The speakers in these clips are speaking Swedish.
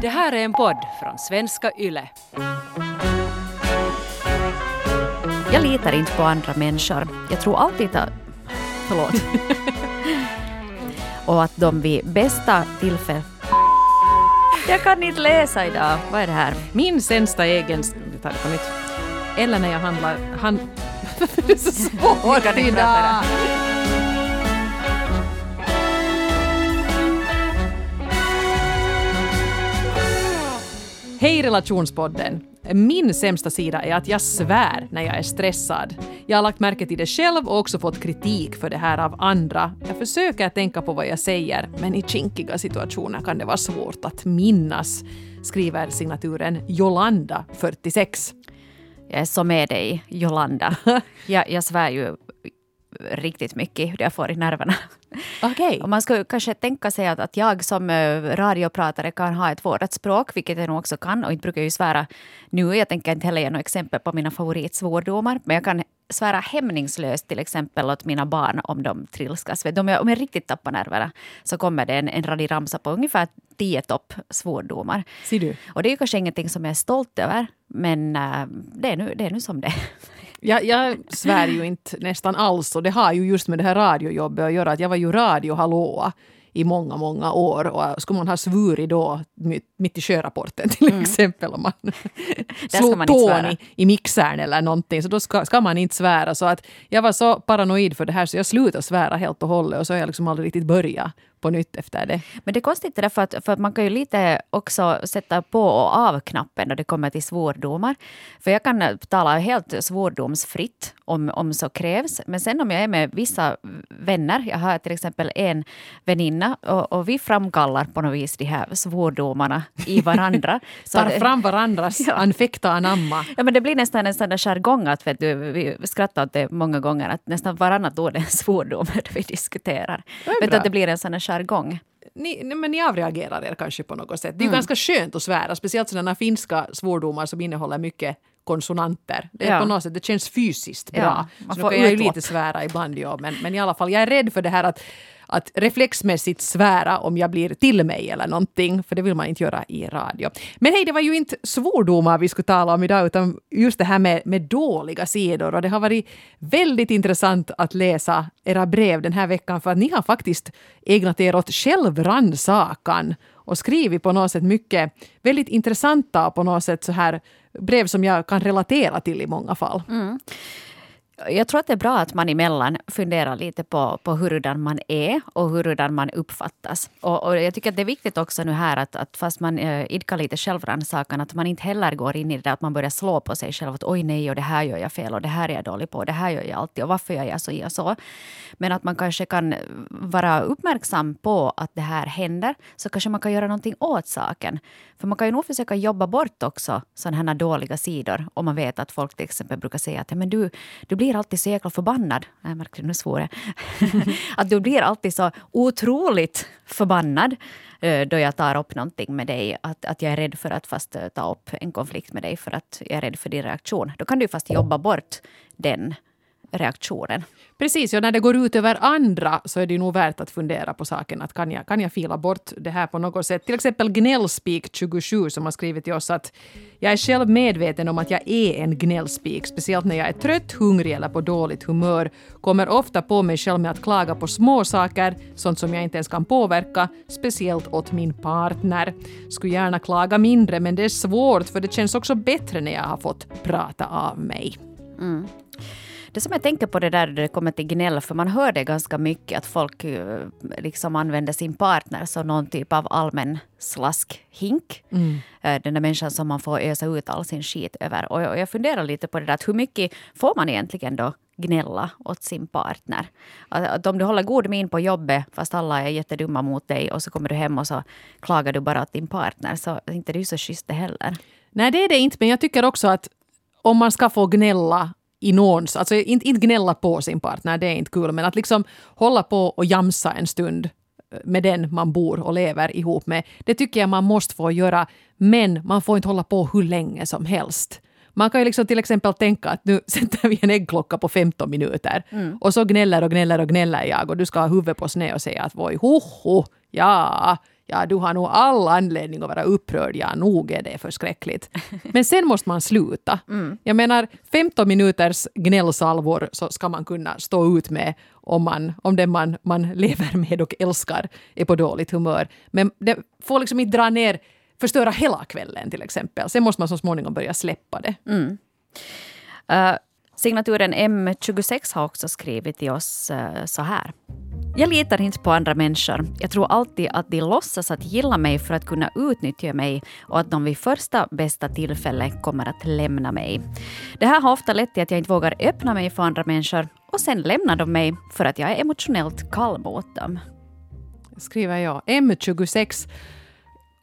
Det här är en podd från svenska YLE. Jag litar inte på andra människor. Jag tror alltid att... Förlåt. och att de vid bästa tillfälle... Jag kan inte läsa idag. Vad är det här? Min sämsta egenskap... Vi tar det på nytt. Eller när jag handlar... Han... det är så svårt idag. Hej relationspodden! Min sämsta sida är att jag svär när jag är stressad. Jag har lagt märke till det själv och också fått kritik för det här av andra. Jag försöker tänka på vad jag säger, men i kinkiga situationer kan det vara svårt att minnas, skriver signaturen Jolanda, 46. Jag är så med dig, Jolanda. jag, jag svär ju riktigt mycket hur jag får i nerverna. Okej. Och man skulle kanske tänka sig att, att jag som eh, radiopratare kan ha ett vårdat språk, vilket jag nog också kan. Och inte brukar jag ju svära nu. Jag tänker inte heller ge några exempel på mina favoritsvordomar. Men jag kan svära hämningslöst till exempel åt mina barn om de trilskas. De är, om jag riktigt tappar nerverna så kommer det en, en radig ramsa på ungefär tio topp svordomar. Ser du? Och det är ju kanske ingenting som jag är stolt över, men äh, det, är nu, det är nu som det är. Jag, jag svär ju inte nästan alls och det har ju just med det här radiojobbet att göra. Att jag var ju radiohallåa i många, många år. Och skulle man ha svurit då mitt, i sjörapporten till Mm. exempel om man slog tån i, i mixern eller någonting så då ska, ska man inte svära. Så att jag var så paranoid för det här så jag slutade svära helt och hållet och så har jag liksom aldrig riktigt börjat på nytt efter det. Men det är konstigt det där för att, för att man kan ju lite också sätta på och av knappen när det kommer till svordomar. För jag kan eh, tala helt svordomsfritt om, om så krävs. Men sen om jag är med vissa vänner, jag har till exempel en väninna och, och vi framkallar på något vis de här svordomarna i varandra. Tar fram varandras anfekta anamma. Ja, men det blir nästan en sån där jargong att vet du, vi skrattar åt det många gånger, att nästan varannat ord är en svordom vi diskuterar. Det Vet du, att det blir en sån där jargong. Ni, men ni avreagerar er kanske på något sätt. Det Mm. är ju ganska skönt att svära, speciellt sådana finska svordomar som innehåller mycket konsonanter. Det, är Ja. på något sätt, det känns fysiskt Ja, bra. man så får nu kan jag ju lite svära ibland, ja, men, men i alla fall, jag är rädd för det här att att reflexmässigt svära om jag blir till mig eller någonting, för det vill man inte göra i radio. Men hej, det var ju inte svordomar vi skulle tala om idag, utan just det här med, med dåliga sidor. Och det har varit väldigt intressant att läsa era brev den här veckan, för att ni har faktiskt ägnat er åt självrannsakan och skrivit på något sätt mycket väldigt intressanta på något sätt så här brev som jag kan relatera till i många fall. Mm. Jag tror att det är bra att man emellan funderar lite på, på hurudan man är och hurudan man uppfattas. Och, och jag tycker att det är viktigt också nu här att, att fast man äh, idkar lite självrannsakan, att man inte heller går in i det där att man börjar slå på sig själv. Att oj nej, och det här gör jag fel och det här är jag dålig på och det här gör jag alltid och varför gör jag så och så. Men att man kanske kan vara uppmärksam på att det här händer, så kanske man kan göra någonting åt saken. För man kan ju nog försöka jobba bort också sådana här dåliga sidor. Om man vet att folk till exempel brukar säga att men du, du blir blir alltid så jäkla förbannad. Jag märkte nu svor jag. att du blir alltid så otroligt förbannad eh, då jag tar upp någonting med dig. Att, att jag är rädd för att fast eh, ta upp en konflikt med dig för att jag är rädd för din reaktion. Då kan du fast jobba bort den reaktionen. Precis, och när det går ut över andra så är det nog värt att fundera på saken. Att kan, jag, kan jag fila bort det här på något sätt? Till exempel Gnällspik 27 som har skrivit till oss att jag är själv medveten om att jag är en gnällspik. Speciellt när jag är trött, hungrig eller på dåligt humör. Kommer ofta på mig själv med att klaga på små saker, sånt som jag inte ens kan påverka. Speciellt åt min partner. Skulle gärna klaga mindre men det är svårt för det känns också bättre när jag har fått prata av mig. Det som jag tänker på det där det kommer till gnäll, för man hör det ganska mycket att folk eh, liksom använder sin partner som någon typ av allmän slaskhink. Eh, Den där människan som man får ösa ut all sin skit över. Och jag, funderar lite på det där, att hur mycket får man egentligen då gnälla åt sin partner? Att, att om du håller god min på jobbet fast alla är jättedumma mot dig och så kommer du hem och så klagar du bara åt din partner så inte det är så schysst det heller. Nej, det är det inte, men jag tycker också att om man ska få gnälla i någons, alltså inte, inte gnälla på sin partner, det är inte kul, men att liksom hålla på och jamsa en stund med den man bor och lever ihop med. Det tycker jag man måste få göra, men man får inte hålla på hur länge som helst. Man kan ju liksom till exempel tänka att nu sätter vi en äggklocka på 15 minuter och så gnäller och gnäller och gnäller jag och du ska ha huvudet på sned och säga att voi hoho, ja, ja, du har nog all anledning att vara upprörd, ja, nog är det förskräckligt. Men sen måste man sluta. Mm. Jag menar, 15 minuters gnällsalvor så ska man kunna stå ut med om, man, om den man, man lever med och älskar är på dåligt humör. Men det får liksom inte dra ner, förstöra hela kvällen till exempel. Sen måste man så småningom börja släppa det. Mm. Uh, signaturen M26 har också skrivit till oss eh, så här. Jag litar inte på andra människor. Jag tror alltid att de låtsas att gilla mig för att kunna utnyttja mig och att de vid första bästa tillfälle kommer att lämna mig. Det här har ofta lett till att jag inte vågar öppna mig för andra människor och sen lämnar de mig för att jag är emotionellt kall mot dem. Skriver jag. M26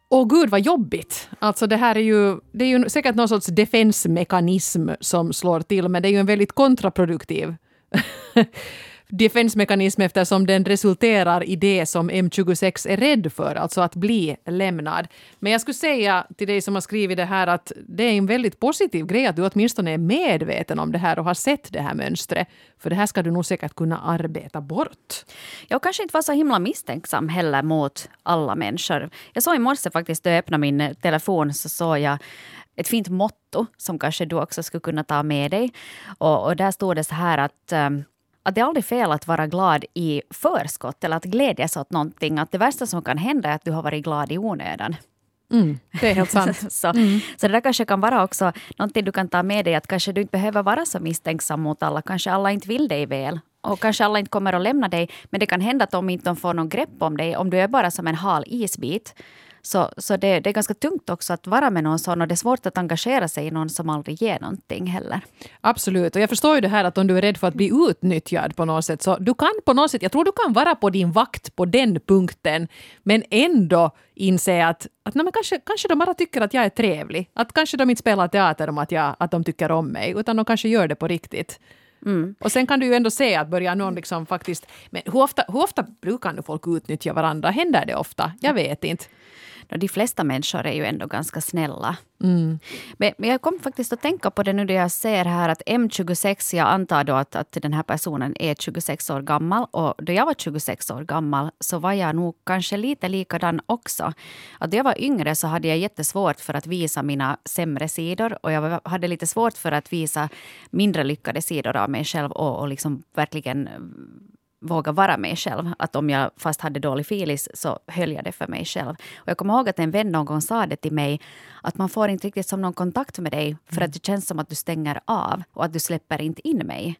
Åh gud vad jobbigt! Alltså det här är ju, det är ju säkert någon sorts defensmekanism som slår till, men det är ju en väldigt kontraproduktiv defensmekanism eftersom den resulterar i det som M26 är rädd för, alltså att bli lämnad. Men jag skulle säga till dig som har skrivit det här att det är en väldigt positiv grej att du åtminstone är medveten om det här och har sett det här mönstret. För det här ska du nog säkert kunna arbeta bort. Jag kanske inte var så himla misstänksam heller mot alla människor. Jag såg i morse faktiskt, då jag öppnade min telefon, så såg jag ett fint motto som kanske du också skulle kunna ta med dig. Och, och där stod det så här att um, att det är aldrig fel att vara glad i förskott eller att glädjas åt någonting. Att det värsta som kan hända är att du har varit glad i onödan. Mm, det är helt sant. så, mm. så det där kanske kan vara också någonting du kan ta med dig. Att kanske du inte behöver vara så misstänksam mot alla. Kanske alla inte vill dig väl. Och kanske alla inte kommer att lämna dig. Men det kan hända att de inte får någon grepp om dig. Om du är bara som en hal isbit så, så det, det, är ganska tungt också att vara med någon sån och det är svårt att engagera sig i någon som aldrig ger någonting heller. Absolut, och jag förstår ju det här att om du är rädd för att bli utnyttjad på något sätt så du kan på något sätt, jag tror du kan vara på din vakt på den punkten men ändå inse att, att nej, kanske, kanske de bara tycker att jag är trevlig. Att kanske de inte spelar teater om att, jag, att de tycker om mig utan de kanske gör det på riktigt. Mm. Och sen kan du ju ändå se att börjar någon liksom faktiskt... Men hur ofta, hur ofta brukar nu folk utnyttja varandra? Händer det ofta? Jag vet inte de flesta människor är ju ändå ganska snälla. Mm. Men, men, jag kom faktiskt att tänka på det nu när jag ser här att M26, jag antar då att, att den här personen är 26 år gammal och då jag var 26 år gammal så var jag nog kanske lite likadan också. Att då jag var yngre så hade jag jättesvårt för att visa mina sämre sidor och jag hade lite svårt för att visa mindre lyckade sidor av mig själv och, och liksom verkligen våga vara mig själv. Att om jag fast hade dålig filis så höll jag det för mig själv. Och jag kommer ihåg att en vän någon gång sa det till mig att man får inte riktigt som någon kontakt med dig för att det känns som att du stänger av och att du släpper inte in mig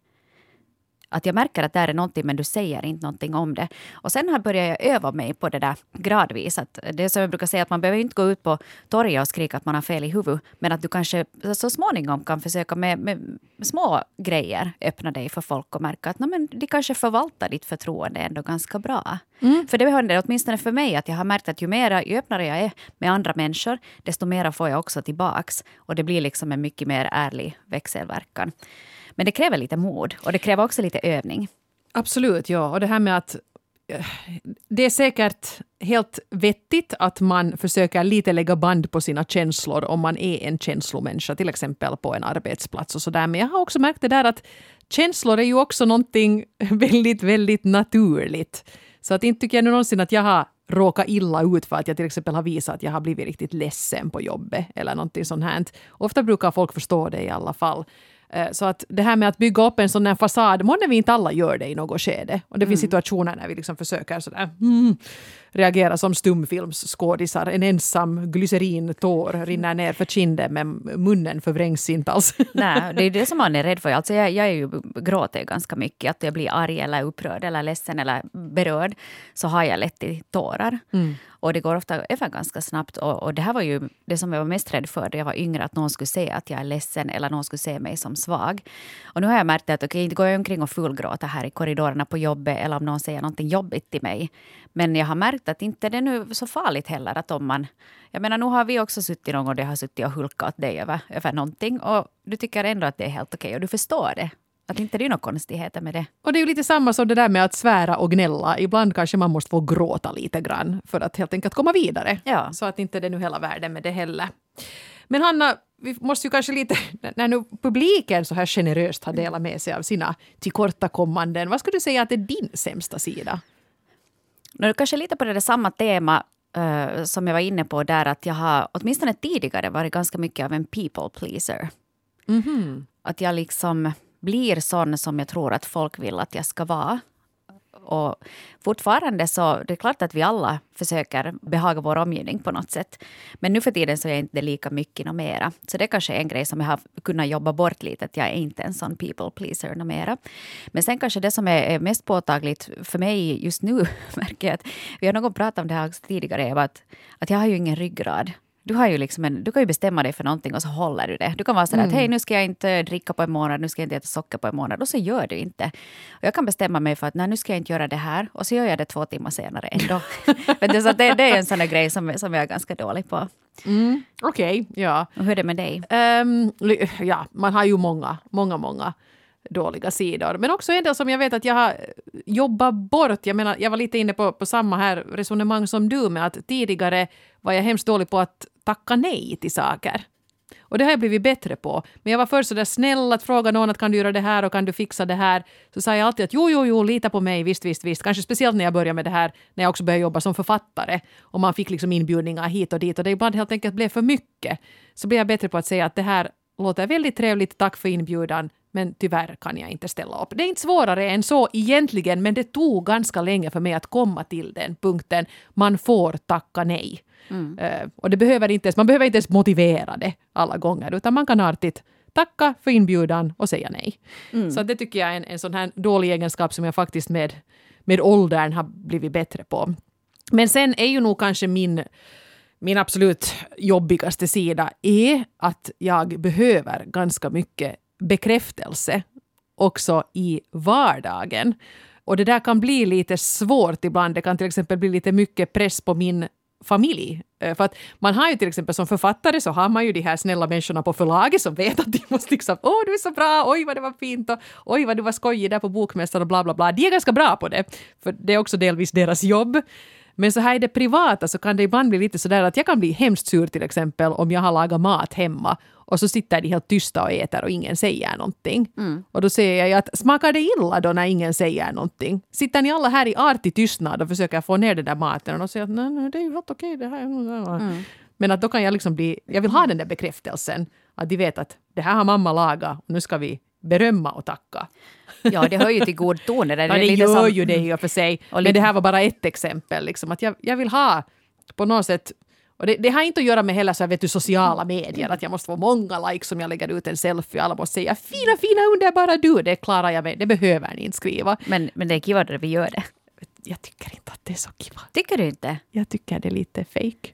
att jag märker att det är någonting men du säger inte någonting om det. Och sen har börjat jag öva mig på det där gradvis. Att det är som jag brukar säga att man behöver inte gå ut på torget och skrika att man har fel i huvudet. Men att du kanske så småningom kan försöka med, med små grejer öppna dig för folk och märka att men, de kanske förvaltar ditt förtroende ändå ganska bra. Mm. För det händer åtminstone för mig att jag har märkt att ju, mera, ju öppnare jag är med andra människor desto mera får jag också tillbaks. Och det blir liksom en mycket mer ärlig växelverkan. Men det kräver lite mod och det kräver också lite övning. Absolut, ja. Och det här med att eh, det är säkert helt vettigt att man försöker lite lägga band på sina känslor om man är en känslomänniska, till exempel på en arbetsplats och sådär. Men jag har också märkt det där att känslor är ju också någonting väldigt, väldigt naturligt. Så att inte tycker jag någonsin att jag har råkat illa ut för att jag till exempel har visat att jag har blivit riktigt ledsen på jobbet eller någonting sånt här. Ofta brukar folk förstå det i alla fall. Eh, så att det här med att bygga upp en sån här fasad, månne vi inte alla gör det i något skede. Och det mm. finns situationer när vi liksom försöker sådär mm, reagera som stumfilmsskådisar. En ensam glycerintår rinner ner för kinden men munnen förvrängs inte alls. Nej, det är det som man är rädd för. Alltså jag, jag är ju, gråter ganska mycket. Att jag blir arg eller upprörd eller ledsen eller berörd så har jag lätt i tårar. Mm. Och det går ofta över ganska snabbt. Och, och, det här var ju det som jag var mest rädd för när jag var yngre. Att någon skulle se att jag är ledsen eller någon skulle se mig som svag. Och nu har jag märkt att okay, inte går jag omkring och fullgråter här i korridorerna på jobbet eller om någon säger någonting jobbigt till mig. Men jag har märkt att inte det är nu så farligt heller att om man... Jag menar, nu har vi också suttit någon gång och jag har suttit och hulkat åt dig över, över någonting och du tycker ändå att det är helt okej och du förstår det. Att inte det är några konstigheter med det. Och det är ju lite samma som det där med att svära och gnälla. Ibland kanske man måste få gråta lite grann för att helt enkelt komma vidare. Ja. Så att inte det är nu hela världen med det heller. Men Hanna, vi måste ju kanske lite, när nu publiken så här generöst har delat med sig av sina tillkortakommanden, vad skulle du säga att är din sämsta sida? Nu kanske lite på det där samma tema eh, som jag var inne på där, att jag har åtminstone tidigare varit ganska mycket av en people pleaser. Att jag liksom blir sån som jag tror att folk vill att jag ska vara. Och fortfarande så, det är klart att vi alla försöker behaga vår omgivning på något sätt. Men nu för tiden så är jag inte lika mycket mera. Så det är kanske är en grej som jag har kunnat jobba bort lite, att jag är inte en sån people pleaser mera. Men sen kanske det som är mest påtagligt för mig just nu, märker jag att vi har någon pratat om det här tidigare, Eva, att, att jag har ju ingen ryggrad. Du, har ju liksom en, du kan ju bestämma dig för någonting och så håller du det. Du kan vara sådär att hej nu ska jag inte dricka på en månad, nu ska jag inte äta socker på en månad och så gör du inte. Och jag kan bestämma mig för att nej, nu ska jag inte göra det här och så gör jag det två timmar senare ändå. Men det, så det, det är en sån där grej som, som jag är ganska dålig på. Okej, ja. Och hur är det med dig? Li- ja, man har ju många, många, många dåliga sidor. Men också en del som jag vet att jag har jobbat bort. Jag menar, jag var lite inne på, på samma här resonemang som du med att tidigare var jag hemskt dålig på att tacka nej till saker. Och det har jag blivit bättre på. Men jag var först så där snäll att fråga någon att kan du göra det här och kan du fixa det här. Så sa jag alltid att jo, jo, jo, lita på mig, visst, visst, visst. Kanske speciellt när jag började med det här, när jag också började jobba som författare. Och man fick liksom inbjudningar hit och dit och det ibland helt enkelt blev för mycket. Så blev jag bättre på att säga att det här låter väldigt trevligt, tack för inbjudan, men tyvärr kan jag inte ställa upp. Det är inte svårare än så egentligen, men det tog ganska länge för mig att komma till den punkten. Man får tacka nej. Eh, och det behöver inte ens, man behöver inte ens motivera det alla gånger, utan man kan artigt tacka för inbjudan och säga nej. Så det tycker jag är en, en sån här dålig egenskap som jag faktiskt med, med åldern har blivit bättre på. Men sen är ju nog kanske min min absolut jobbigaste sida är att jag behöver ganska mycket bekräftelse också i vardagen. Och det där kan bli lite svårt ibland. Det kan till exempel bli lite mycket press på min familj. Eh, för att man har ju till exempel som författare så har man ju de här snälla människorna på förlaget som vet att de måste liksom åh du är så bra, oj vad det var fint och oj vad du var skojig där på bokmässan och bla bla bla. De är ganska bra på det, för det är också delvis deras jobb. Men så här i det privata så kan det ibland bli lite sådär att jag kan bli hemskt sur till exempel om jag har lagat mat hemma och så sitter de helt tysta och äter och ingen säger någonting. Och då säger jag att smakar det illa då när ingen säger någonting? Sitter ni alla här i artig tystnad och försöker få ner den där maten och säger att nej, nej det är ju helt okej det här. Men att då kan jag liksom bli, jag vill ha den där bekräftelsen. Att de vet att det här har mamma lagat och nu ska vi berömma och tacka. Ja, det hör ju till god ton. Det. Ja, är det lite gör som- ju det i och för sig. Och Men det här var bara ett exempel. Liksom, att jag, jag vill ha på något sätt och det, det har inte att göra med heller så här, vet du, sociala medier, att jag måste få många likes om jag lägger ut en selfie. Alla måste säga fina, fina, underbara du. Det klarar jag mig. Det behöver ni inte skriva. Men, men det är kiva när vi gör det. Jag tycker inte att det är så kiva. Tycker du inte? Jag tycker det är lite fake.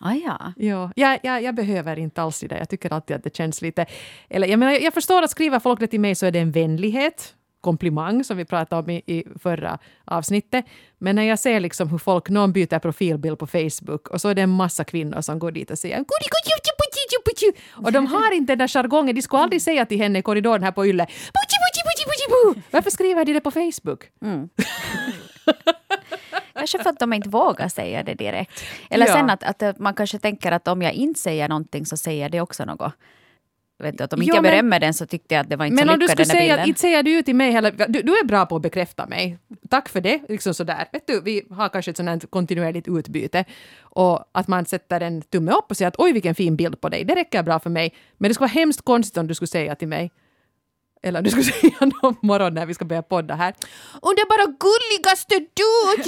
Ah, ja. Ja, jag, jag, jag behöver inte alls det där. Jag tycker alltid att det känns lite... Eller, jag, menar, jag förstår att skriver folk det till mig så är det en vänlighet, komplimang som vi pratade om i, i förra avsnittet. Men när jag ser liksom hur folk, någon byter profilbild på Facebook och så är det en massa kvinnor som går dit och säger och de har inte den där jargongen. De skulle aldrig säga till henne i korridoren här på Yle "Buji, buji, buji, buji, bu." Varför skriver de det på Facebook? Kanske för att de inte vågar säga det direkt. Eller Ja. sen att, att man kanske tänker att om jag inte säger någonting så säger det också något. Vet du, att om Jo, inte jag men- berömmer den så tyckte jag att det var inte Men så om du lyckad skulle den där säga, bilden. inte säger du ju till mig heller, du, du är bra på att bekräfta mig. Tack för det. Liksom sådär. Vet du, vi har kanske ett sånt här kontinuerligt utbyte. Och att man sätter en tumme upp och säger att oj vilken fin bild på dig. Det räcker bra för mig. Men det skulle vara hemskt konstigt om du skulle säga till mig eller du skulle säga någon morgon när vi ska börja podda här. Underbara gulligaste du!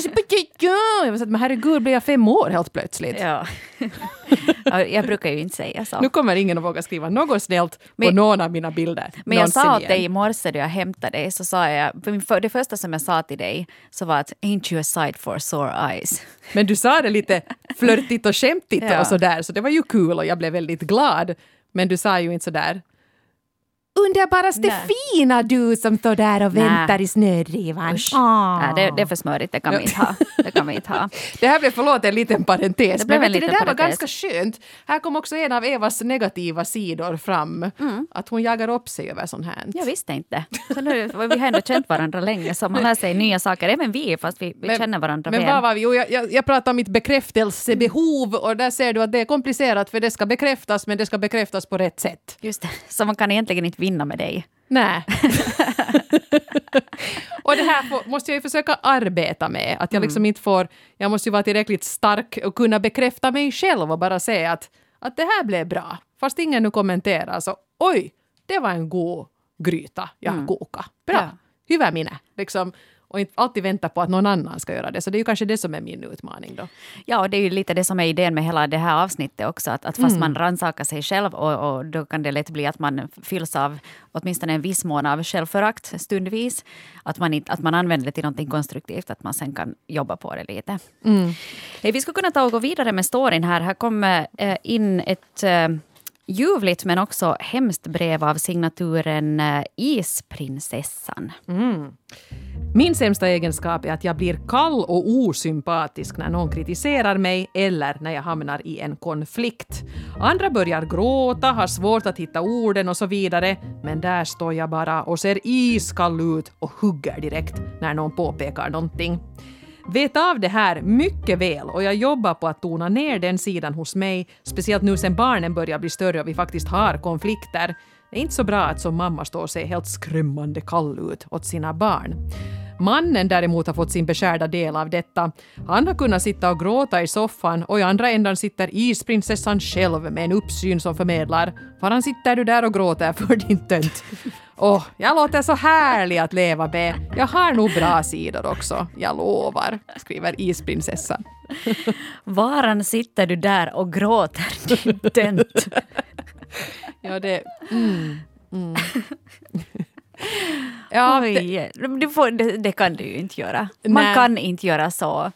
Jag var så att, men herregud, blir jag fem år helt plötsligt? Ja. ja, jag brukar ju inte säga så. Nu kommer ingen att våga skriva något snällt på Men- någon av mina bilder. Men jag sa åt igen. dig i morse då jag hämtade dig, så sa jag, för det första som jag sa till dig så var att ain't you a sight for sore eyes. Men du sa det lite flörtigt och skämtigt Ja. och sådär, så det var ju kul och jag blev väldigt glad. Men du sa ju inte sådär Underbaraste Nej. fina du som står där och Nej. väntar i snödrivan. Åh. Nej, det, det är för smörigt, det kan vi inte ha. Det kan vi inte ha. Det här blev, förlåt, en liten parentes. Det blev men en du, det liten där var parentes. ganska skönt. Här kom också en av Evas negativa sidor fram. Att hon jagar upp sig över sånt här. Jag visste inte. Så nu, vi har ändå känt varandra länge, så man lär sig nya saker. Även vi, fast vi, vi känner varandra men väl. vad var vi? Jo, jag, jag, jag pratade om mitt bekräftelsebehov och där ser du att det är komplicerat för det ska bekräftas men det ska bekräftas på rätt sätt. Just det, så man kan egentligen inte vinna med dig. Nej. och det här får, måste jag ju försöka arbeta med. Att jag Mm. liksom inte får... Jag måste ju vara tillräckligt stark och kunna bekräfta mig själv och bara säga att, att det här blev bra. Fast ingen nu kommenterar så oj, det var en god gryta jag har kokat. Bra, Mm. Ja. hyvä minä. Liksom, och inte alltid vänta på att någon annan ska göra det. Så det är ju kanske det som är min utmaning då. Ja, och det är ju lite det som är idén med hela det här avsnittet också. Att, att fast man rannsakar sig själv och, och då kan det lätt bli att man fylls av åtminstone en viss mån av självförakt stundvis. Att man, att man använder det till någonting konstruktivt, att man sen kan jobba på det lite. Hej, vi skulle kunna ta och gå vidare med storyn här. Här kommer eh, in ett eh, ljuvligt men också hemskt brev av signaturen eh, Isprinsessan. Min sämsta egenskap är att jag blir kall och osympatisk när någon kritiserar mig eller när jag hamnar i en konflikt. Andra börjar gråta, har svårt att hitta orden och så vidare, men där står jag bara och ser iskall ut och hugger direkt när någon påpekar någonting. Vet av det här mycket väl och jag jobbar på att tona ner den sidan hos mig, speciellt nu sen barnen börjar bli större och vi faktiskt har konflikter. Det är inte så bra att som mamma stå och se helt skrämmande kall ut åt sina barn. Mannen däremot har fått sin beskärda del av detta. Han har kunnat sitta och gråta i soffan och i andra ändan sitter isprinsessan själv med en uppsyn som förmedlar “Varan sitter du där och gråter för din tönt?” Åh, jag låter så härlig att leva med. Jag har nog bra sidor också, jag lovar, skriver isprinsessan. Varan sitter du där och gråter, din tönt. Ja, det... Mm, mm. Ja, det, du får, det, det kan du ju inte göra. Man Nej. kan inte göra så.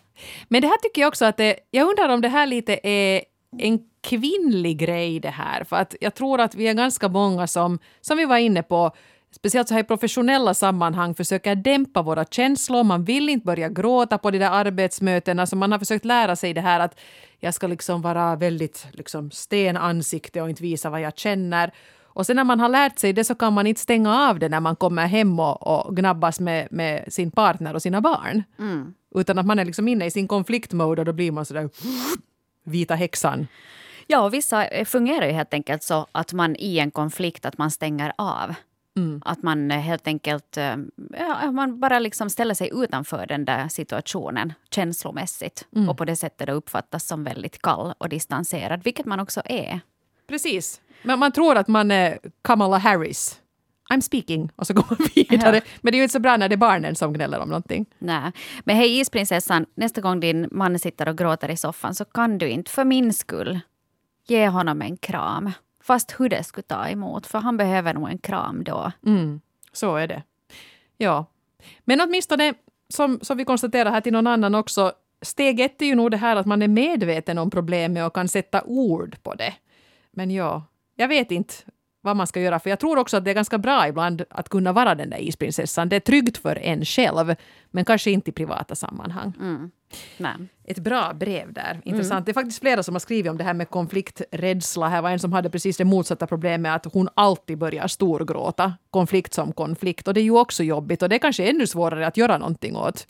Men det här tycker jag också att det, jag undrar om det här lite är en kvinnlig grej det här. För att jag tror att vi är ganska många som, som vi var inne på, speciellt så här i professionella sammanhang, försöker dämpa våra känslor. Man vill inte börja gråta på de där arbetsmötena. Så man har försökt lära sig det här att jag ska liksom vara väldigt liksom, stenansikte och inte visa vad jag känner. Och sen när man har lärt sig det så kan man inte stänga av det när man kommer hem och, och gnabbas med, med sin partner och sina barn. Utan att man är liksom inne i sin konfliktmode och då blir man sådär vita häxan. Ja, och vissa eh, fungerar ju helt enkelt så att man i en konflikt att man stänger av. Att man eh, helt enkelt eh, ja, man bara liksom ställer sig utanför den där situationen känslomässigt och på det sättet uppfattas som väldigt kall och distanserad, vilket man också är. Precis. Men man tror att man är Kamala Harris. I'm speaking. Och så går man vidare. Ja. Men det är ju inte så bra när det är barnen som gnäller om någonting. Nej. Men hej isprinsessan, nästa gång din man sitter och gråter i soffan så kan du inte för min skull ge honom en kram. Fast hur det skulle ta emot, för han behöver nog en kram då. Mm, så är det. Ja. Men åtminstone, som, som vi konstaterar här till någon annan också, steg ett är ju nog det här att man är medveten om problemet och kan sätta ord på det. Men ja, jag vet inte vad man ska göra, för jag tror också att det är ganska bra ibland att kunna vara den där isprinsessan. Det är tryggt för en själv, men kanske inte i privata sammanhang. Nej. Ett bra brev där. Intressant. Det är faktiskt flera som har skrivit om det här med konflikträdsla. Här var en som hade precis det motsatta problemet att hon alltid börjar storgråta. Konflikt som konflikt. Och det är ju också jobbigt och det är kanske ännu svårare att göra någonting åt.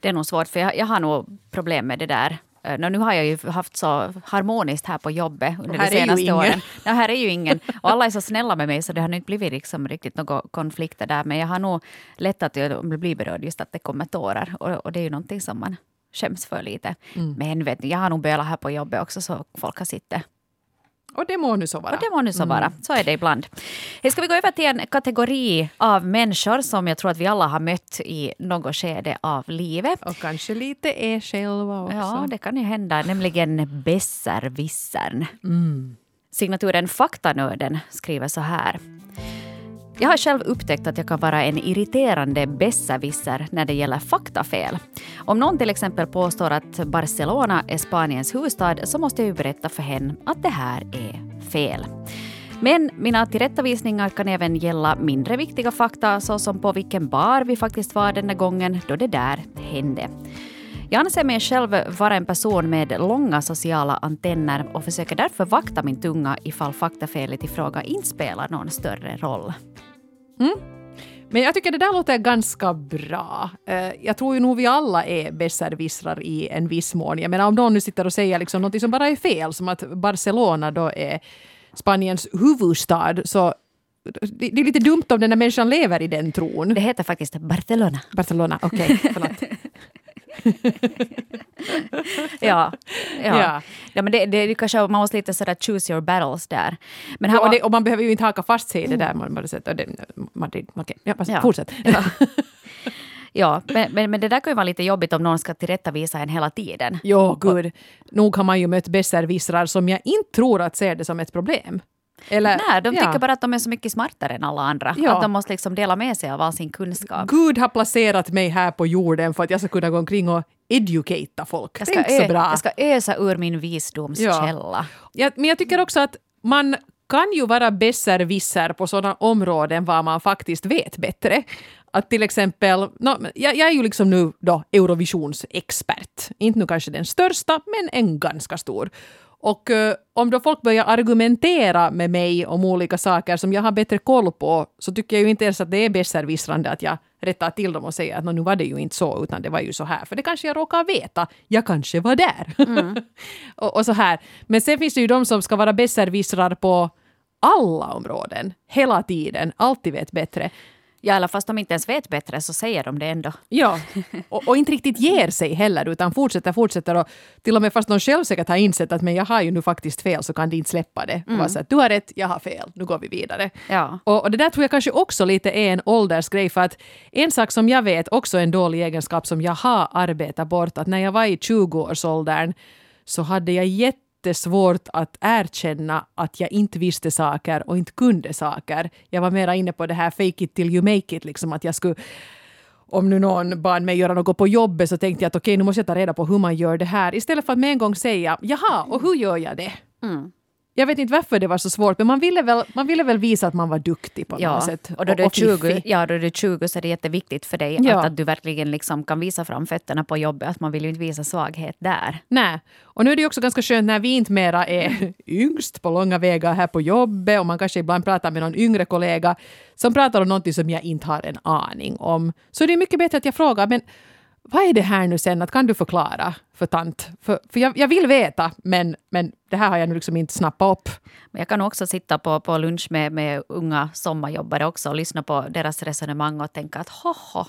Det är nog svårt, för jag, jag har nog problem med det där. Eh, nå, nu har jag ju haft så harmoniskt här på jobbet under de senaste åren. Ja, här är ju ingen. Och alla är så snälla med mig så det har inte blivit liksom riktigt några konflikter där. Men jag har nog lätt att jag blir berörd just att det kommer tårar. Och, och det är ju någonting som man skäms för lite. Mm. Men vet ni, jag har nog bölat här på jobbet också så folk har sittit. Och det må nu så vara. Och det må nu så vara. Så är det ibland. Hej, ska vi gå över till en kategori av människor som jag tror att vi alla har mött i något skede av livet. Och kanske lite er själva också. Ja, det kan ju hända. Nämligen besserwissern. Signaturen Faktanörden skriver så här. Jag har själv upptäckt att jag kan vara en irriterande besserwisser när det gäller faktafel. Om någon till exempel påstår att Barcelona är Spaniens huvudstad så måste jag ju berätta för henne att det här är fel. Men mina tillrättavisningar kan även gälla mindre viktiga fakta såsom på vilken bar vi faktiskt var den där gången då det där hände. Jag anser mig själv vara en person med långa sociala antenner och försöker därför vakta min tunga ifall faktafelet i fråga inte spelar någon större roll. Men jag tycker det där låter ganska bra. Eh, Jag tror ju nog vi alla är besserwissrar i en viss mån. Jag menar om någon nu sitter och säger liksom något som bara är fel, som att Barcelona då är Spaniens huvudstad, så det, är lite dumt om den här människan lever i den tron. Det heter faktiskt Barcelona. Barcelona, okej, förlåt. Ja, ja. Ja. ja. men det, det, kanske, man måste lite sådär choose your battles där. Men Ja, och, det, och man behöver ju inte haka fast sig i det där. Man det, Madrid, okej, ja, Ja. fortsätt. Ja. Ja, men, men, men det där kan ju vara lite jobbigt om någon ska tillrättavisa en hela tiden. Jo, gud. Nog har man ju mött besserwissrar som jag inte tror att ser det som ett problem. Eller, Nej, de ja. tycker bara att de är så mycket smartare än alla andra. Ja. Att de måste liksom dela med sig av all sin kunskap. Gud har placerat mig här på jorden för att jag ska kunna gå omkring och educata folk. Jag ska, så bra. jag ska ösa ur min visdomskälla. Ja, men jag tycker också att man kan ju vara besserwisser på sådana områden var man faktiskt vet bättre. Att till exempel, no, jag, jag är ju liksom nu då Eurovisionsexpert. Inte nu kanske den största, men en ganska stor. Och eh, om då folk börjar argumentera med mig om olika saker som jag har bättre koll på så tycker jag ju inte ens att det är besserwissrande att jag rättar till dem och säger att "Nå, nu var det ju inte så utan det var ju så här. För det kanske jag råkar veta. Jag kanske var där. och, och så här. Men sen finns det ju de som ska vara besserwissrar på alla områden. Hela tiden. Alltid vet bättre. Ja, eller fast de inte ens vet bättre så säger de det ändå. Ja, och, och inte riktigt ger sig heller utan fortsätter, fortsätter och till och med fast de själv säkert har insett att men jag har ju nu faktiskt fel så kan de inte släppa det. Och vara så att du har rätt, jag har fel, nu går vi vidare. Ja. Och, och det där tror jag kanske också lite är en åldersgrej för att en sak som jag vet också en dålig egenskap som jag har arbetat bort att när jag var i 20-årsåldern så hade jag jättesvårt att erkänna att jag inte visste saker och inte kunde saker. Jag var mera inne på det här fake it till you make it, liksom att jag skulle om nu någon bad mig göra något på jobbet så tänkte jag att okej, nu måste jag ta reda på hur man gör det här. Istället för att med en gång säga jaha, och hur gör jag det? Mm. Jag vet inte varför det var så svårt, men man ville väl, man ville väl visa att man var duktig på Ja, något sätt. och då du, är 20, fiffig. ja, då du är 20 så är det jätteviktigt för dig Ja. att, att du verkligen liksom kan visa fram fötterna på jobbet. Att man vill ju inte visa svaghet där. Nej. Och nu är det ju också ganska skönt när vi inte mera är yngst på långa vägar här på jobbet och man kanske ibland pratar med någon yngre kollega som pratar om någonting som jag inte har en aning om. Så det är mycket bättre att jag frågar, men vad är det här nu sen? Att kan du förklara för tant? För, för jag, jag vill veta, men, men det här har jag nu liksom inte snappat upp. Men jag kan också sitta på, på lunch med, med unga sommarjobbare också och lyssna på deras resonemang och tänka att hoho,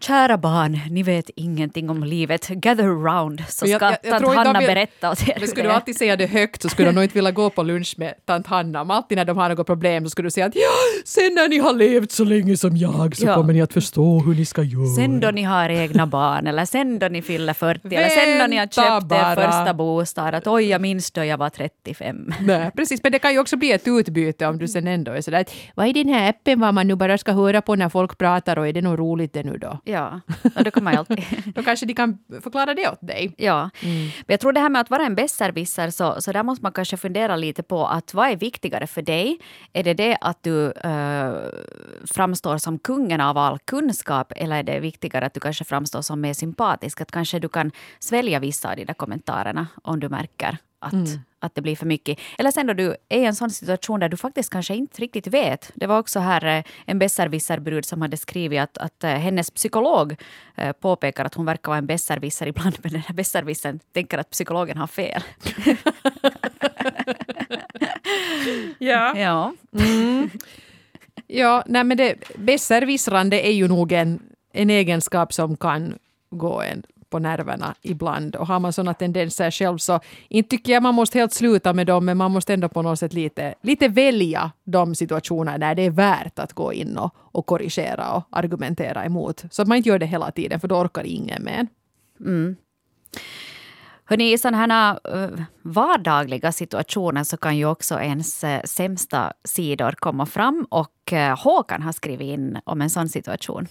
kära barn, ni vet ingenting om livet. Gather round så ska jag- jag tant Hanna vill- berätta åt er. Men skulle du alltid säga det högt så skulle de nog inte vilja gå på lunch med tant Hanna. Men alltid när de har något problem så skulle du säga att ja, sen när ni har levt så länge som jag så Ja. kommer ni att förstå hur ni ska göra. Sen då ni har egna barn eller sen då ni fyller 40 eller sen då ni har köpt er bara. första bostad. Att oj, jag minns då jag var 35. Nej, precis, men det kan ju också bli ett utbyte om du sen ändå är sådär att vad är den här appen vad man nu bara ska höra på när folk pratar och är det nog roligt det nu då? Ja, och då kan man alltid... Då kanske de kan förklara det åt dig. Ja, men jag tror det här med att vara en besserwisser så, så där måste man kanske fundera lite på att vad är viktigare för dig? Är det det att du eh, framstår som kungen av all kunskap eller är det viktigare att du kanske framstår som mer sympatisk? Att kanske du kan svälja vissa av de där kommentarerna om du märker att, att det blir för mycket. Eller sen då du är i en sån situation där du faktiskt kanske inte riktigt vet. Det var också här eh, en besserwisserbrud som hade skrivit att, att eh, hennes psykolog eh, påpekar att hon verkar vara en besserwisser ibland, men den här besserwissern tänker att psykologen har fel. Ja. Ja. Ja, nej men det besserwissrande är ju nog en, en egenskap som kan gå en på nerverna ibland. Och har man sådana tendenser själv så inte tycker jag man måste helt sluta med dem men man måste ändå på något sätt lite, lite välja de situationer där det är värt att gå in och, och korrigera och argumentera emot. Så att man inte gör det hela tiden för då orkar ingen med en. Mm. Hörrni, i sådana här eh, vardagliga situationer så kan ju också ens eh, sämsta sidor komma fram och eh, Håkan har skrivit in om en sån situation.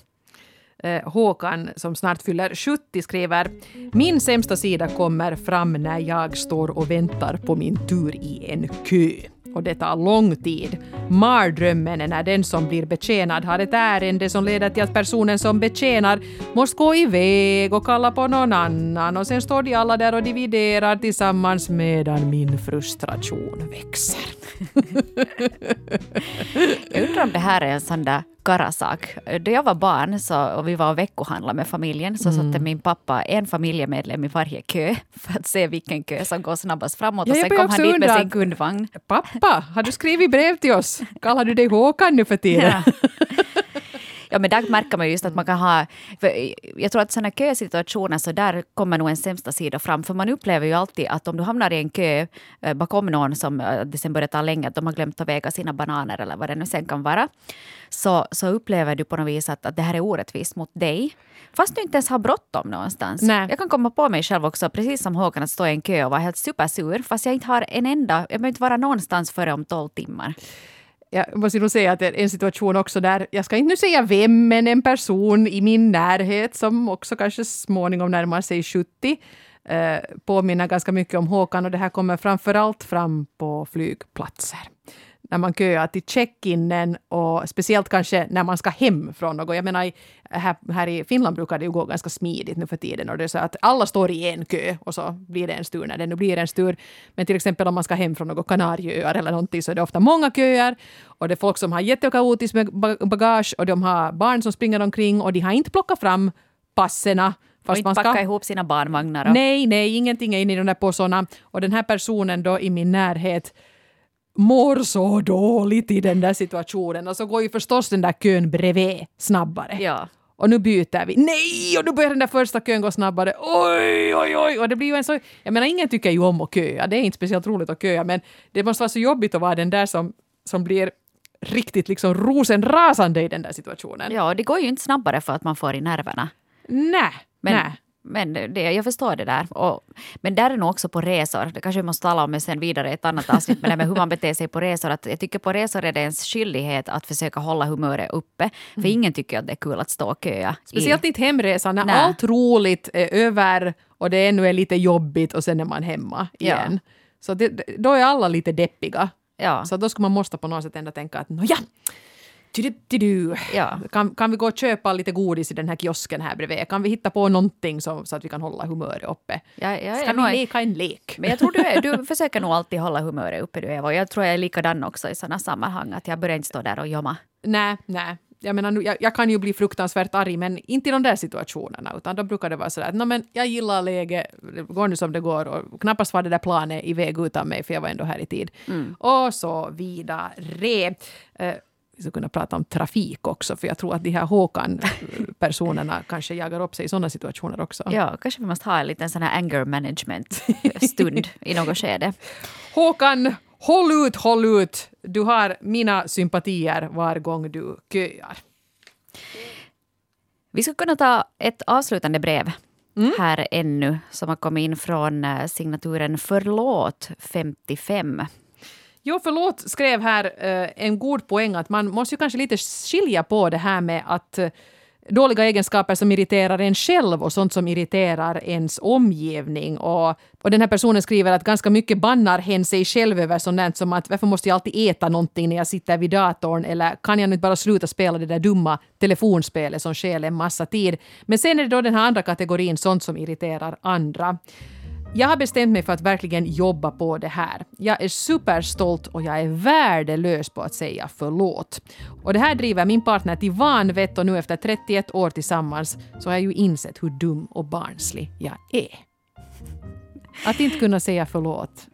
Eh, Håkan, som snart fyller 70, skriver Min sämsta sida kommer fram när jag står och väntar på min tur i en kö. Och det tar lång tid. Mardrömmen är när den som blir betjänad har ett ärende som leder till att personen som betjänar måste gå iväg och kalla på någon annan och sen står de alla där och dividerar tillsammans medan min frustration växer. Jag undrar om det här är en sån där Karasak. Då jag var barn så, och vi var och veckohandlade med familjen så Mm. satte min pappa en familjemedlem i varje kö för att se vilken kö som går snabbast framåt. Ja, och sen kom han dit med sin kundvagn. Pappa, har du skrivit brev till oss? Kallar du dig Håkan nu för tiden? Ja. Ja, men där märker man ju just att man kan ha... Jag tror att sådana kösituationer, så där kommer nog en sämsta sida fram. För man upplever ju alltid att om du hamnar i en kö eh, bakom någon som eh, det sen börjar ta länge, att de har glömt att väga sina bananer eller vad det nu sen kan vara, så, så upplever du på något vis att, att det här är orättvist mot dig. Fast du inte ens har bråttom någonstans. Nej. Jag kan komma på mig själv också, precis som Håkan, att stå i en kö och vara helt supersur, fast jag inte har en enda, jag behöver inte vara någonstans före om 12 timmar. Jag måste nog säga att det är en situation också där, jag ska inte nu säga vem, men en person i min närhet som också kanske småningom närmar sig 70 eh, påminner ganska mycket om Håkan och det här kommer framförallt fram på flygplatser. När man köar till check-inen och speciellt kanske när man ska hem från något. Jag menar, här, här i Finland brukar det ju gå ganska smidigt nu för tiden och det är så att alla står i en kö och så blir det en tur när det nu blir en tur. Men till exempel om man ska hem från något Kanarieöar eller någonting så är det ofta många köer och det är folk som har jättekaotiskt med ba- bagage och de har barn som springer omkring och de har inte plockat fram passerna Och fast inte man ska packa ihop sina barnvagnar. Och, Nej, nej, ingenting är inne i de där påsarna. Och den här personen då i min närhet mår så dåligt i den där situationen. Och så går ju förstås den där kön bredvid snabbare. Ja. Och nu byter vi. Nej! Och nu börjar den där första kön gå snabbare. Oj, oj, oj! Och det blir ju en så... Jag menar, ingen tycker ju om att köa. Det är inte speciellt roligt att köa, men det måste vara så jobbigt att vara den där som, som blir riktigt liksom rosenrasande i den där situationen. ja, det går ju inte snabbare för att man får i nerverna. Nej, Men, nej. Men det, jag förstår det där. Och, men där är nog också på resor, det kanske vi måste tala om sen vidare i ett annat avsnitt, men det med hur man beter sig på resor. Att jag tycker på resor är det ens skyldighet att försöka hålla humöret uppe. För ingen tycker att det är kul att stå och köa. i- Speciellt inte hemresan när Nej. allt roligt är över och det ännu är lite jobbigt och sen är man hemma Ja. igen. Så det, då är alla lite deppiga. Ja. Så då ska man måste på något sätt ändå tänka att nåja, Ja. kan, kan vi gå och köpa lite godis i den här kiosken här bredvid? Kan vi hitta på någonting som, så att vi kan hålla humöret uppe? Ja, ja, Ska vi nog- leka en lek? Men jag tror du, är, du försöker nog alltid hålla humöret uppe du Eva. Och jag tror jag är likadan också i sådana sammanhang. Att jag börjar inte stå där och jomma. Nej, nej. Jag, menar, jag, jag kan ju bli fruktansvärt arg, men inte i de där situationerna. Utan då brukar det vara sådär att "Nå, men jag gillar läget, det går nu som det går. Och knappast var det där planet iväg utan mig, för jag var ändå här i tid. Och så vidare. Eh, vi skulle kunna prata om trafik också, för jag tror att de här Håkan-personerna kanske jagar upp sig i sådana situationer också. Ja, kanske vi måste ha en liten sån här anger management stund i något skede. Håkan, håll ut, håll ut! Du har mina sympatier var gång du köar. Vi skulle kunna ta ett avslutande brev här ännu som har kommit in från eh, signaturen Förlåt 55. Jo, förlåt skrev här eh, en god poäng att man måste ju kanske lite skilja på det här med att eh, dåliga egenskaper som irriterar en själv och sånt som irriterar ens omgivning. Och, och den här personen skriver att ganska mycket bannar hen sig själv över sånt som att varför måste jag alltid äta någonting när jag sitter vid datorn eller kan jag nu bara sluta spela det där dumma telefonspelet som stjäl en massa tid. Men sen är det då den här andra kategorin, sånt som irriterar andra. Jag har bestämt mig för att verkligen jobba på det här. Jag är superstolt och jag är värdelös på att säga förlåt. Och det här driver min partner till vanvett och nu efter 31 år tillsammans så har jag ju insett hur dum och barnslig jag är. Att inte kunna säga förlåt.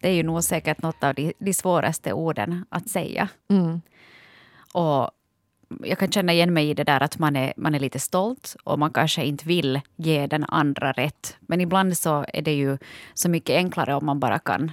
Det är ju nog säkert något av de, de svåraste orden att säga. Mm. Och jag kan känna igen mig i det där att man är, man är lite stolt och man kanske inte vill ge den andra rätt. Men ibland så är det ju så mycket enklare om man bara kan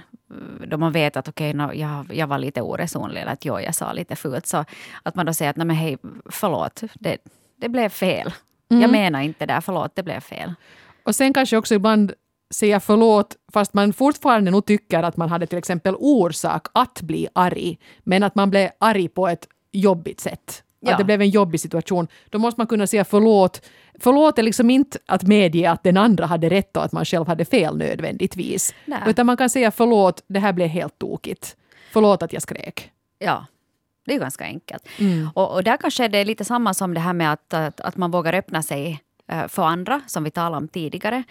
då man vet att okej, okay, jag, jag var lite oresonlig eller att jo, jag sa lite fult. Så att man då säger att nej men hej, förlåt, det, det blev fel. Jag menar inte det förlåt, det blev fel. Och sen kanske också ibland säga förlåt fast man fortfarande nog tycker att man hade till exempel orsak att bli arg. Men att man blev arg på ett jobbigt sätt. Ja. Att det blev en jobbig situation. Då måste man kunna säga förlåt. Förlåt är liksom inte att medge att den andra hade rätt och att man själv hade fel nödvändigtvis. Nej. Utan man kan säga förlåt, det här blev helt tokigt. Förlåt att jag skrek. Ja, det är ganska enkelt. Och, och där kanske det är lite samma som det här med att, att, att man vågar öppna sig för andra, som vi talade om tidigare,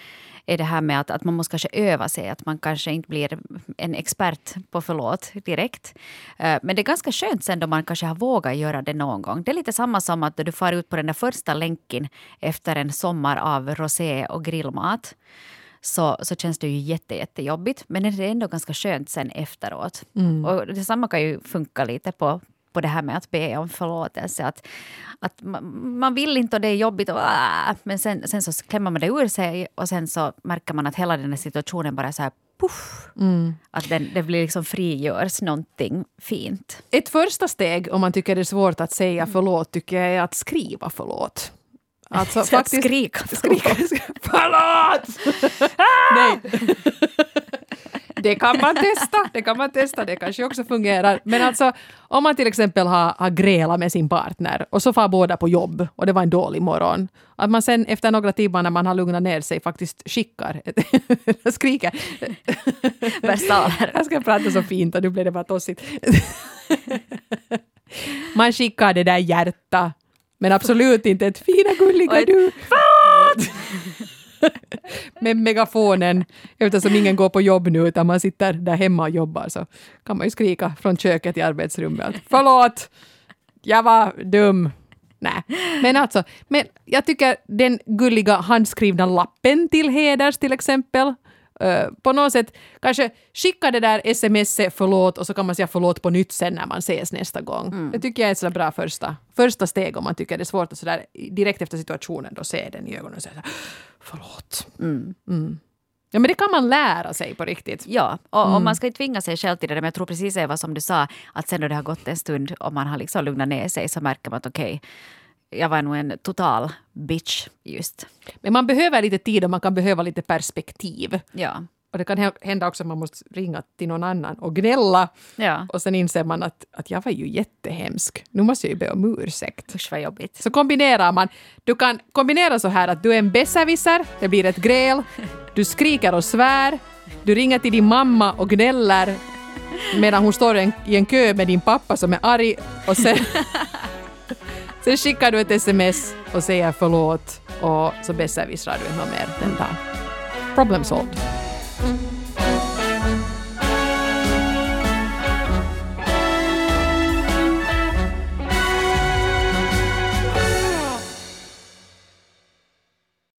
är det här med att, att man måste kanske öva sig, att man kanske inte blir en expert på förlåt direkt. Eh, men det är ganska skönt sen då man kanske har vågat göra det någon gång. Det är lite samma som att du far ut på den där första länken efter en sommar av rosé och grillmat så, så känns det ju jätte, jättejobbigt. Men det är ändå ganska skönt sen efteråt. Mm. Och detsamma kan ju funka lite på, på det här med att be om förlåtelse. Att, att man vill inte och det är jobbigt, och, äh, men sen, sen så klämmer man det ur sig och sen så märker man att hela den här situationen bara så här puff. Mm. Att den, det blir liksom frigörs någonting fint. Ett första steg om man tycker det är svårt att säga förlåt tycker jag är att skriva förlåt. Alltså, faktiskt, skrika förlåt. Skrika, förlåt! Nej. Det kan man testa, det kan man testa, det kanske också fungerar. Men alltså om man till exempel har, har grälat med sin partner och så far båda på jobb och det var en dålig morgon. Att man sen efter några timmar när man har lugnat ner sig faktiskt skickar, skriker. Versaler. Jag ska prata så fint och nu blev det bara tossigt. Man skickar det där hjärta men absolut inte ett fina gulliga du. Med megafonen, eftersom ingen går på jobb nu utan man sitter där hemma och jobbar så kan man ju skrika från köket i arbetsrummet. Förlåt! Jag var dum. Nej. Men alltså, men jag tycker den gulliga handskrivna lappen till heders till exempel Uh, på något sätt kanske skicka det där smset förlåt och så kan man säga förlåt på nytt sen när man ses nästa gång. Mm. Det tycker jag är ett sådär bra första, första steg om man tycker det är svårt att sådär direkt efter situationen då se den i ögonen och säga förlåt. Mm. Mm. Ja, men det kan man lära sig på riktigt. Ja, och, mm. och, man ska inte tvinga sig själv till det. Men jag tror precis Eva som du sa, att sen när det har gått en stund och man har liksom lugnat ner sig så märker man att okej, okay, jag var nog en total bitch just. Men man behöver lite tid och man kan behöva lite perspektiv. Ja. Och det kan hända också att man måste ringa till någon annan och gnälla. Ja. Och sen inser man att, att jag var ju jättehemsk. Nu måste jag ju be om ursäkt. Usch vad jobbigt. Så kombinerar man. Du kan kombinera så här att du är en besserwisser, det blir ett gräl, du skriker och svär, du ringer till din mamma och gnäller medan hon står i en kö med din pappa som är arg och sen Sen skickar du ett sms och säger förlåt och så besserwissrar du inte mer den dagen. Problem solved.